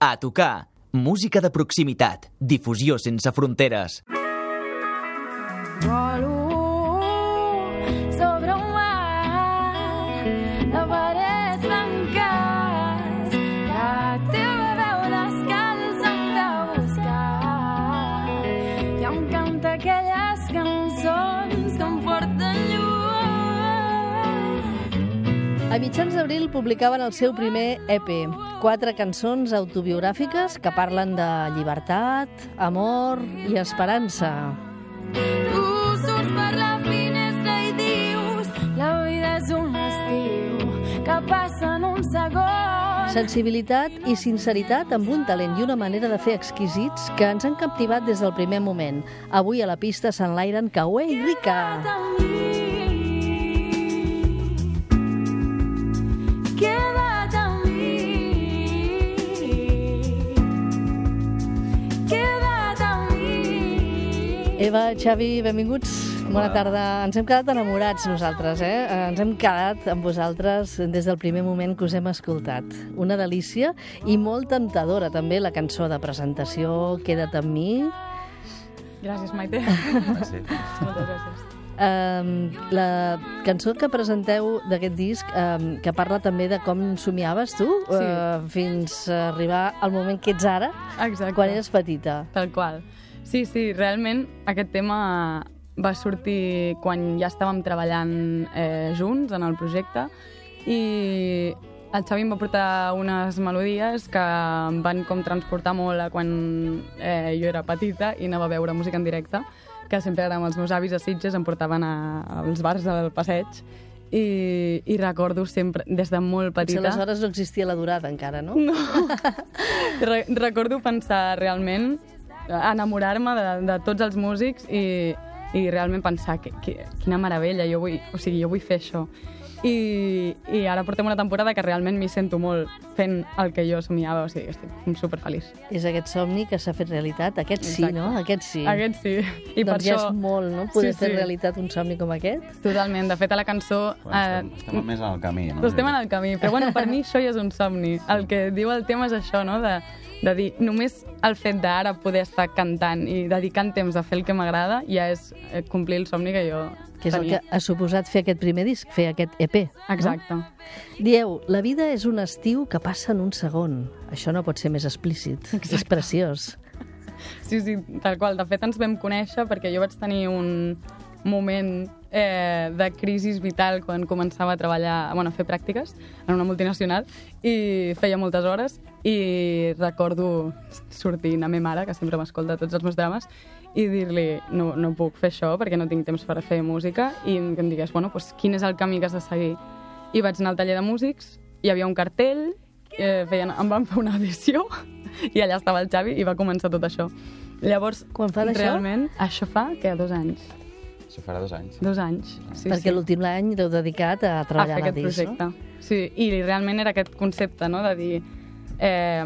A tocar. Música de proximitat. Difusió sense fronteres. Volo A mitjans d'abril publicaven el seu primer EP, quatre cançons autobiogràfiques que parlen de llibertat, amor i esperança. Tu surts per la finestra i dius la vida és un estiu que passa en un segon. Sensibilitat i sinceritat amb un talent i una manera de fer exquisits que ens han captivat des del primer moment. Avui a la pista s'enlairen Caué i Rica. Queda't Eva, Xavi, benvinguts. Bona tarda. Ens hem quedat enamorats nosaltres, eh? Ens hem quedat amb vosaltres des del primer moment que us hem escoltat. Una delícia i molt temptadora també la cançó de presentació Queda't amb mi. Gràcies, Maite. Sí. Moltes gràcies. Um, la cançó que presenteu d'aquest disc, um, que parla també de com somiaves tu, Sí. uh, fins a arribar al moment que ets ara, Exacte. quan eres petita. Tal qual. Sí, sí, realment aquest tema va sortir quan ja estàvem treballant eh, junts en el projecte i el Xavi em va portar unes melodies que em van com transportar molt a quan eh, jo era petita i anava a veure música en directe, que sempre amb els meus avis a Sitges, em portaven a, als bars del passeig i, i recordo sempre, des de molt Potser petita... aleshores no existia la durada encara, no? No. Re recordo pensar realment, enamorar-me de, de tots els músics i, i realment pensar que, que, quina meravella, jo vull, o sigui, jo vull fer això. I, I ara portem una temporada que realment m'hi sento molt fent el que jo somiava, o sigui, estic superfeliç. És aquest somni que s'ha fet realitat. Aquest sí, Exacte. no? Aquest sí. Aquest sí. I per doncs ja això... és molt, no? Poder Sí, fer sí. realitat un somni com aquest. Totalment. De fet, a la cançó... Bueno, estem, estem més en el camí, no? Estem en el camí, però bueno, per mi això ja és un somni. El que diu el tema és això, no? De, de dir, només el fet d'ara poder estar cantant i dedicant temps a fer el que m'agrada ja és eh, complir el somni que jo Que és el tenia. que ha suposat fer aquest primer disc, fer aquest EP. Exacte. No? Dieu, la vida és un estiu que passa en un segon. Això no pot ser més explícit. Exacte. És preciós. Sí, sí, tal qual. De fet, ens vam conèixer perquè jo vaig tenir un moment eh, de crisi vital quan començava a treballar, bueno, a fer pràctiques en una multinacional i feia moltes hores i recordo sortint a meva mare, que sempre m'escolta tots els meus drames, i dir-li no, no puc fer això perquè no tinc temps per fer música i que em digués, bueno, doncs, quin és el camí que has de seguir? I vaig anar al taller de músics, hi havia un cartell, eh, feien, em van fer una audició i allà estava el Xavi i va començar tot això. Llavors, Quan fa realment, això fa, que dos anys. Això farà dos anys. Dos anys. Sí, perquè sí. l'últim any l'heu dedicat a a treballar fer la aquest disc, projecte. no? Sí, i realment era aquest concepte, no?, de dir eh,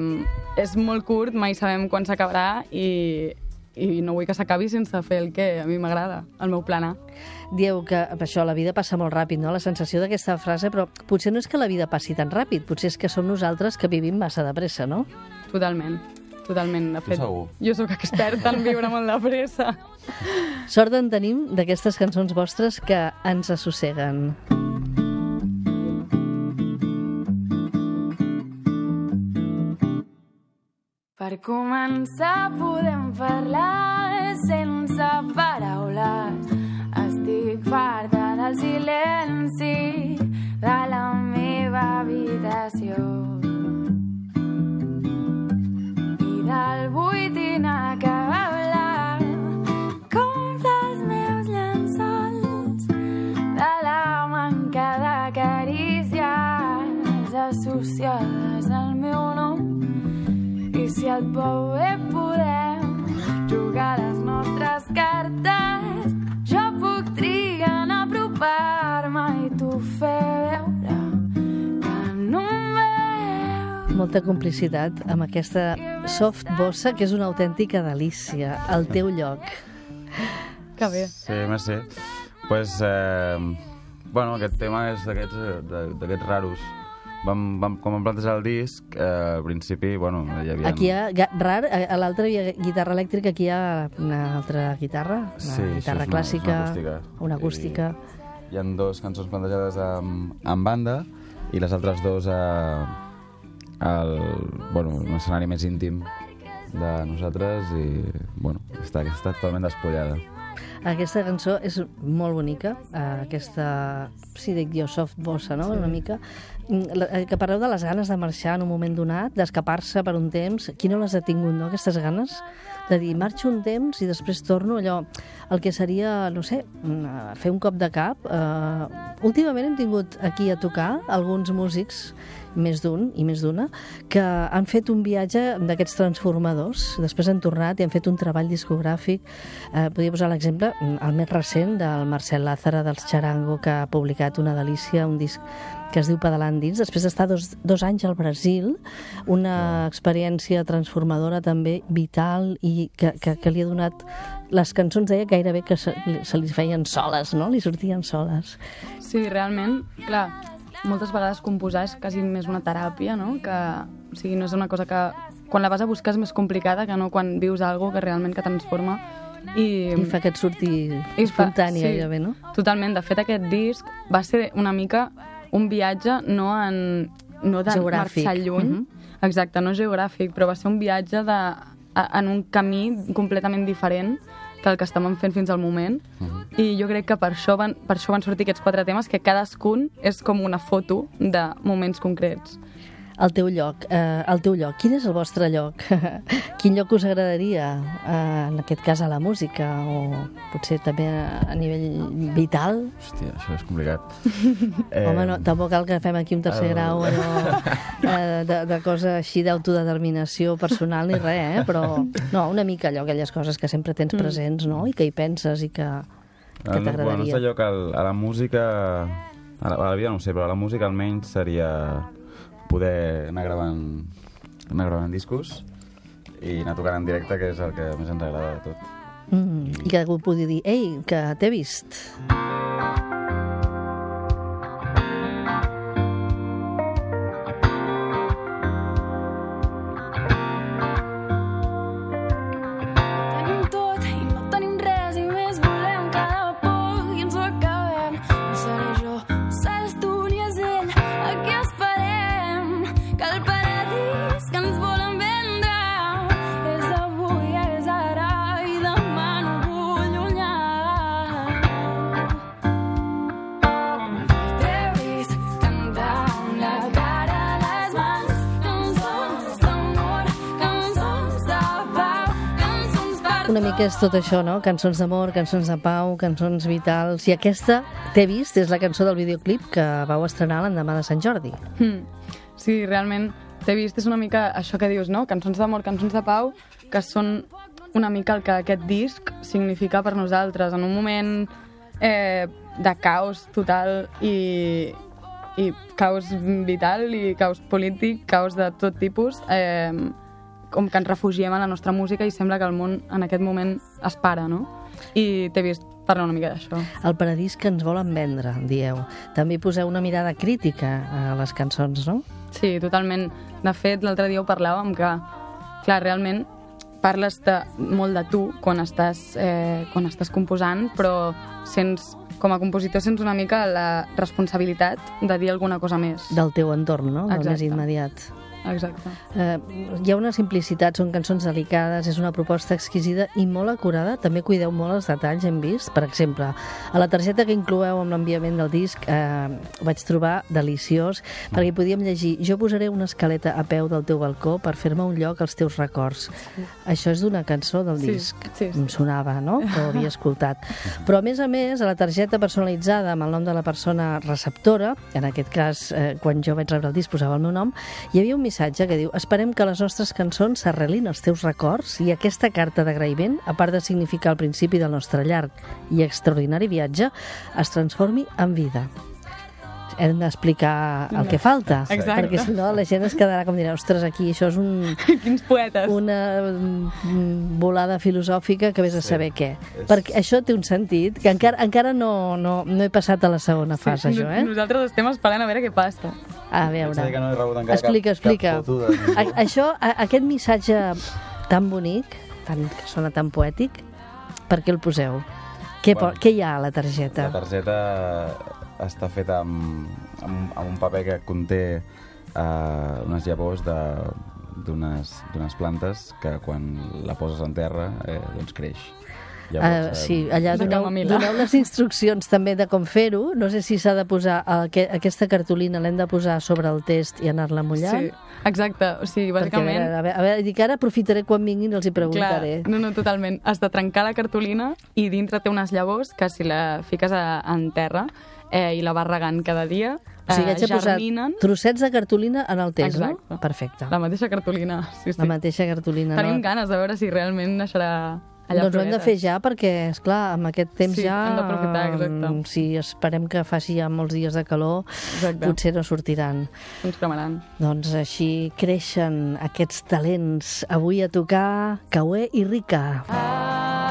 és molt curt, mai sabem quan s'acabarà i, i no vull que s'acabi sense fer el que a mi m'agrada, el meu plan A. Dieu que per això la vida passa molt ràpid, no? La sensació d'aquesta frase, però potser no és que la vida passi tan ràpid, potser és que som nosaltres que vivim massa de pressa, no? Totalment, totalment. De fet, segur. jo sóc experta en viure molt de pressa. Sort en tenim d'aquestes cançons vostres que ens assosseguen. Per començar podem parlar sense paraules. Estic farta del silenci de la meva habitació. Et veu bé podem jugar les nostres cartes. Jo puc trigar en apropar-me i tu fer veure que no em veus. Molta complicitat amb aquesta soft bossa, que és una autèntica delícia, al teu lloc. Que bé. Sí, merci. Pues, eh, bueno, aquest tema és d'aquests eh, d'aquests raros, vam, vam, quan vam plantejar el disc, eh, al principi, bueno, hi havia... Aquí hi ha, rar, a a l'altre hi ha guitarra elèctrica, aquí hi ha una altra guitarra, una Sí, guitarra és una- clàssica, una acústica. una acústica. Hi han dos cançons plantejades amb, amb banda i les altres dos a, al, bueno, un escenari més íntim de nosaltres i, bueno, està, està totalment despullada. Aquesta cançó és molt bonica, eh, aquesta, si dic jo, soft bossa, no?, una mica. Mm, eh, Que parleu de les ganes de marxar en un moment donat, d'escapar-se per un temps. Qui no les ha tingut, no?, aquestes ganes? De dir, marxo un temps i després torno, allò, el que seria, no sé, mm, fer un cop de cap. Eh, últimament hem tingut aquí a tocar alguns músics més d'un i més d'una, que han fet un viatge d'aquests transformadors, després han tornat i han fet un treball discogràfic. Eh, podria posar l'exemple, mm, el més recent, del Marcel Lázara dels Charango, que ha publicat una delícia, un disc que es diu Pedalant dins, després d'estar dos, dos anys al Brasil, una experiència transformadora també vital i que, que, que li ha donat les cançons deia gairebé que se, se li feien soles, no? Li sortien soles. Sí, realment, clar, moltes vegades composar és quasi més una teràpia, no? Que, o sigui, no és una cosa que... Quan la vas a buscar és més complicada que no quan vius algo que realment que transforma i... I fa que et surti fa- espontani sí, gairebé, no? Totalment. De fet, aquest disc va ser una mica un viatge no en... No de Geogràfic. marxar lluny. Mhm. Exacte, no geogràfic, però va ser un viatge de, a, en un camí completament diferent que el que estàvem fent fins al moment. I jo crec que per això, van, per això van sortir aquests quatre temes, que cadascun és com una foto de moments concrets. El teu lloc, eh, el teu lloc, quin és el vostre lloc? quin lloc us agradaria, eh, en aquest cas a la música, o potser també a, a nivell vital? Hòstia, això és complicat. Eh, Home, no, tampoc cal que fem aquí un tercer el- grau allò, eh, de, de cosa així d'autodeterminació personal ni res, eh? però no, una mica allò, aquelles coses que sempre tens presents, no?, i que hi penses i que, que El, bueno, el t'agradaria. nostre lloc al, a la música... A la, a la vida no ho sé, però a la música almenys seria poder anar gravant, anar gravant discos i anar tocant en directe, que és el que més ens agrada de tot. Mm, I que algú pugui dir, ei, que t'he vist. Tenim mica és tot això, no? Cançons d'amor, cançons de pau, cançons vitals... I aquesta, t'he vist, és la cançó del videoclip que vau estrenar l'endemà de Sant Jordi. Mm. Sí, realment, t'he vist, és una mica això que dius, no? Cançons d'amor, cançons de pau, que són una mica el que aquest disc significa per nosaltres. En un moment eh, de caos total i, i caos vital i caos polític, caos de tot tipus, eh, com que ens refugiem en la nostra música i sembla que el món en aquest moment es para, no? I t'he vist parlar una mica d'això. El paradís que ens volen vendre, dieu. També poseu una mirada crítica a les cançons, no? Sí, totalment. De fet, l'altre dia ho parlàvem que, clar, realment parles de, molt de tu quan estàs, eh, quan estàs composant, però sents, com a compositor sents una mica la responsabilitat de dir alguna cosa més. Del teu entorn, no? Del més Exacte. immediat. Exacte. Eh, hi ha una simplicitat, són cançons delicades, és una proposta exquisida i molt acurada. També cuideu molt els detalls, hem vist. Per exemple, a la targeta que incloeu amb l'enviament del disc eh, ho vaig trobar deliciós, perquè hi podíem llegir jo posaré una escaleta a peu del teu balcó per fer-me un lloc als teus records. Això és d'una cançó del Sí, disc. sí, sí. Em sonava, no?, que ho havia escoltat. Però, a més a més, a la targeta personalitzada amb el nom de la persona receptora, en aquest cas, eh, quan jo vaig rebre el disc posava el meu nom, hi havia un missatge que diu esperem que les nostres cançons s'arrelin als teus records i aquesta carta d'agraïment, a part de significar el principi del nostre llarg i extraordinari viatge, es transformi en vida. Hem d'explicar el que falta. Exacte. Perquè si no la gent es quedarà com dirà, ostres, aquí això és un, Quins poetes. una mm, volada filosòfica que vés a saber què. és- Perquè això té un sentit, que encara, encara no, no, no he passat a la segona fase, Sí, això, eh? Nosaltres estem esperant a veure què passa. A veure, que no he rebut encara explica, cap, explica. Cap foto de ningú. A, això, a, aquest missatge tan bonic, tan, que sona tan poètic, per què el poseu? Què, bueno, què hi ha a la targeta? La targeta està feta amb, amb, amb un paper que conté uh, unes llavors de- d'unes d'unes plantes que quan la poses en terra eh, doncs creix. Uh, eh, sí, allà doneu, doneu les instruccions també de com fer-ho. No sé si s'ha de posar, aqu aquesta cartolina l'hem de posar sobre el test i anar-la mullant. Sí, exacte. O sigui, Perquè, a bàsicament... veure, a veure, a veure, dic, ara aprofitaré quan vinguin i els hi preguntaré. Clar, no, no, totalment. Has de trencar la cartolina i dintre té unes llavors que si la fiques a, en terra eh, i la vas regant cada dia, O sigui, eh, haig de posar germinen trossets de cartolina en el test, Exacte. no? Perfecte. la mateixa cartolina. Sí, sí. La mateixa cartolina. Tenim no? ganes de veure si realment naixerà allà doncs ho hem de fer ja perquè, és clar, amb aquest temps Sí, ja... hem d'aprofitar, exacte. mm, Si esperem que faci ja molts dies de calor, Exacte. potser no sortiran. Ens cremaran. Doncs així creixen aquests talents. Avui a tocar Caué i Rica. Dóna'm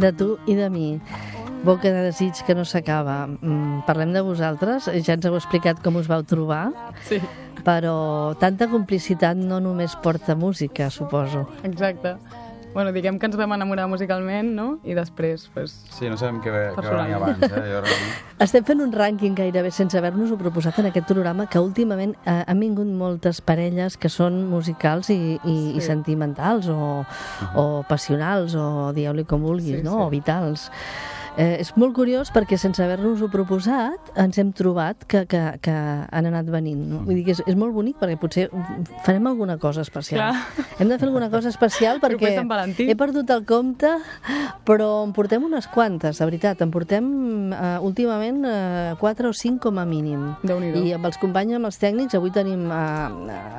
De tu i de mi. Boca de desig que no s'acaba. Mm, parlem de vosaltres, ja ens heu explicat com us vau trobar, Sí, però tanta complicitat no només porta música, suposo. exacte. Bueno, diguem que ens vam enamorar musicalment, no? I després, pues, Sí, no sabem què, què Personal. venia abans, eh? Jo realment... Estem fent un rànquing gairebé sense haver-nos-ho proposat en aquest programa que últimament eh, han vingut moltes parelles que són musicals i, i, i Sí. sentimentals o, o passionals o dieu-li com vulguis, Sí, no? sí. o vitals. Eh, és molt curiós perquè sense haver-nos-ho proposat ens hem trobat que, que, que han anat venint. No? Vull dir que és, és molt bonic perquè potser farem alguna cosa especial. Clar. Hem de fer alguna cosa especial perquè he perdut el compte, però en portem unes quantes, de veritat. En portem uh, últimament uh, quatre o cinc com a mínim. I amb els companys, amb els tècnics, avui tenim uh,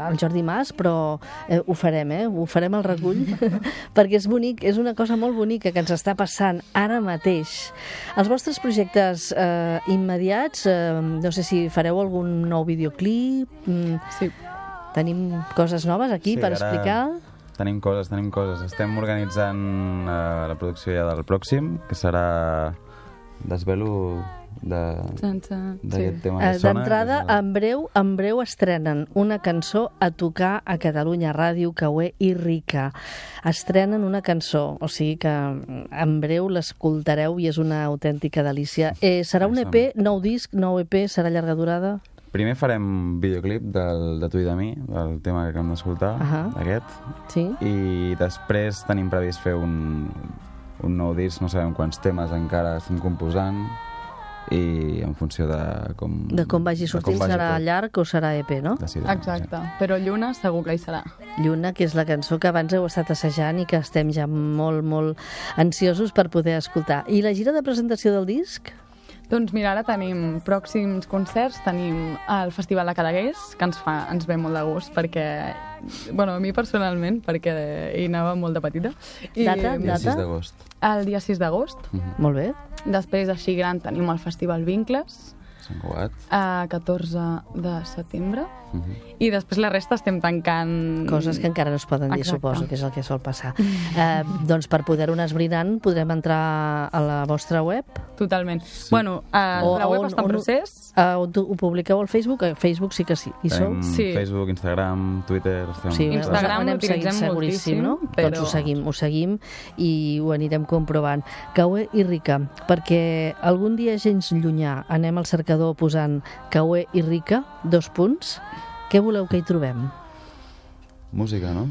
el Jordi Mas, però eh, ho farem, eh? Ho farem al recull, perquè és bonic, és una cosa molt bonica que ens està passant ara mateix. Els vostres projectes eh, immediats, eh, no sé si fareu algun nou videoclip, mm, sí. tenim coses noves aquí Sí, per ara- explicar. Tenim coses, tenim coses. Estem organitzant eh, la producció ja del pròxim, que serà Desvelo. D'aquest Sí. tema Eh, que sona. D'entrada, el- en breu, en breu estrenen una cançó a tocar a Catalunya Ràdio, Caué i Rica. Estrenen una cançó, o sigui que mm, en breu l'escoltareu i és una autèntica delícia. Eh, serà un EP, nou disc, nou EP, serà llarga durada? Primer farem videoclip del, de tu i de mi, del tema que acabem d'escoltar, Ahà. aquest, Sí? i després tenim previst fer un, un nou disc, no sabem quants temes encara estem composant, i en funció de com... De com vagi sortint, vagi serà tot, llarg o serà EP, no? decidirem, Exacte. Però Lluna segur que hi serà. Lluna, que és la cançó que abans heu estat assajant i que estem ja molt, molt ansiosos per poder escoltar. I la gira de presentació del disc? Doncs mira, ara tenim pròxims concerts, tenim el Festival de Cadaqués, que ens, fa, ens ve molt de gust, perquè, bueno, a mi personalment, perquè hi anava molt de petita. I Data, Dia data? 6 d'agost. El dia 6 d'agost. Molt bé. Després, així gran, tenim el Festival Vincles, Sant Cugat. a 14 de setembre. Mhm. I després la resta estem tancant... Coses que encara no es poden dir, Exacte. suposo, que és el que sol passar. Eh, doncs per poder-ho anar esbrinant podrem entrar a la vostra web, Totalment. Bueno, eh, O- la web on- està en on- procés. eh, on tu- ho publiqueu al Facebook, a Facebook sí que sí. Hi sou? Sí. Facebook, Instagram, Twitter... Estem Sí, Instagram ho anem l'utilitzem seguint seguríssim, moltíssim, no? però- Doncs ho seguim, ho seguim i ho anirem comprovant. Caué i Rica, perquè algun dia gens llunyà anem al cercador cercador posant Caué i Rica, dos punts. Què voleu que hi trobem? Música, no?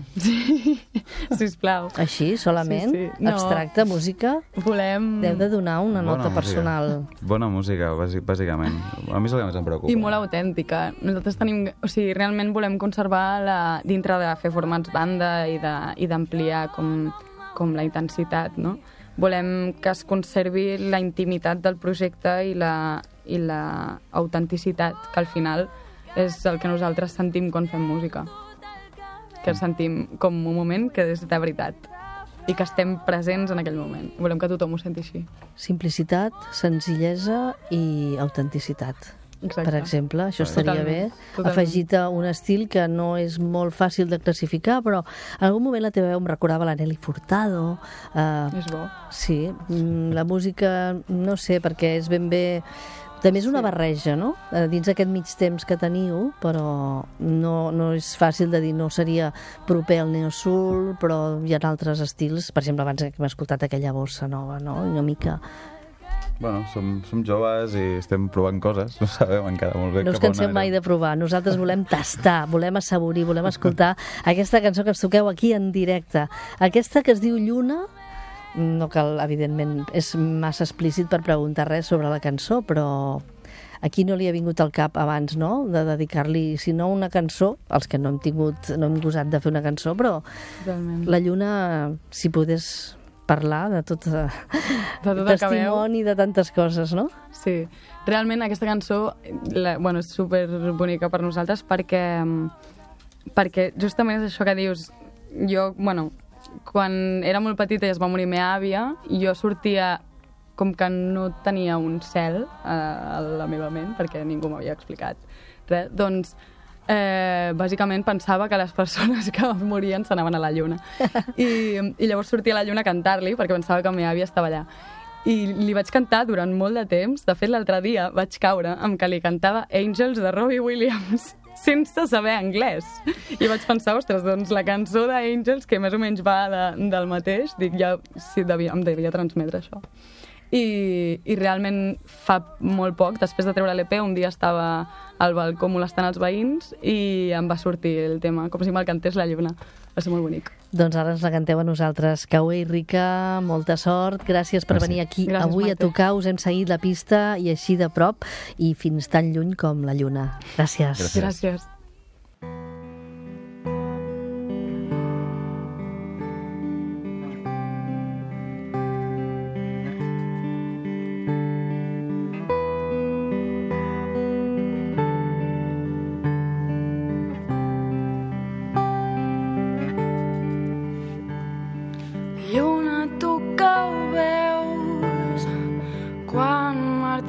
Sisplau. Així, solament? Sí, sí. No. Abstracte, música? Volem... Deu de donar una nota música. personal. Bona música, bàsic- bàsicament. A mi és el que més em preocupa. I molt autèntica. Nosaltres tenim... O sigui, realment volem conservar la, dintre de fer formats banda i de- i d'ampliar com, com la intensitat, no? Volem que es conservi la intimitat del projecte i la, i la autenticitat, que al final és el que nosaltres sentim quan fem música. Que sentim com un moment que és de veritat i que estem presents en aquell moment. Volem que tothom ho senti així. Simplicitat, senzillesa i autenticitat. Exacte. Per exemple, això estaria Totalment, bé. totalment. Afegit a un estil que no és molt fàcil de classificar, però en algun moment la teva veu em recordava la Nelly Furtado. Eh, És bo. sí, mm, la música, no sé, perquè és ben bé... També és una barreja, no? Eh, Dins aquest mig temps que teniu, però no, no és fàcil de dir, no seria proper al neosul, però hi ha altres estils. Per exemple, abans que hem escoltat aquella bossa nova, no? Una mica... Bueno, som, som joves i estem provant coses, no sabem encara molt bé No us cap on canseu anirem. mai de provar. Nosaltres volem tastar, volem assaborir, volem escoltar aquesta cançó que ens toqueu aquí en directe. Aquesta que es diu Lluna, no cal, evidentment, és massa explícit per preguntar res sobre la cançó, però aquí no li ha vingut al cap abans, no?, de dedicar-li, si no una cançó, els que no hem tingut, no hem gosat de fer una cançó, però Totalment. la Lluna, si pogués parlar de tot, de tot testimoni de tantes coses, no? Sí, realment aquesta cançó la, bueno, és super bonica per nosaltres perquè, mm, perquè justament és això que dius. Jo, bueno, quan era molt petita i es va morir meva àvia, jo sortia com que no tenia un cel a, a la meva ment, perquè ningú m'havia explicat res, doncs eh, bàsicament pensava que les persones que morien s'anaven a la lluna. I, I llavors sortia a la lluna a cantar-li, perquè pensava que la meva àvia estava allà. I li vaig cantar durant molt de temps. De fet, l'altre dia vaig caure amb que li cantava Angels de Robbie Williams sense saber anglès. I vaig pensar, ostres, doncs la cançó d'Angels, que més o menys va de, del mateix, dic, ja sí, devia, em devia transmetre això. I, I realment fa molt poc, després de treure l'EP, un dia estava al balcó molestant els veïns i em va sortir el tema, com si me'l cantés la lluna. Va ser molt bonic. Doncs ara ens la canteu a nosaltres. Caué i Rica, molta sort. Gràcies per Gràcies. venir aquí Gràcies, avui Maite. a tocar. Us hem seguit la pista i així de prop i fins tan lluny com la lluna. Gràcies. Gràcies. Gràcies.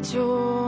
Marxo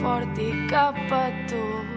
porti cap a tu.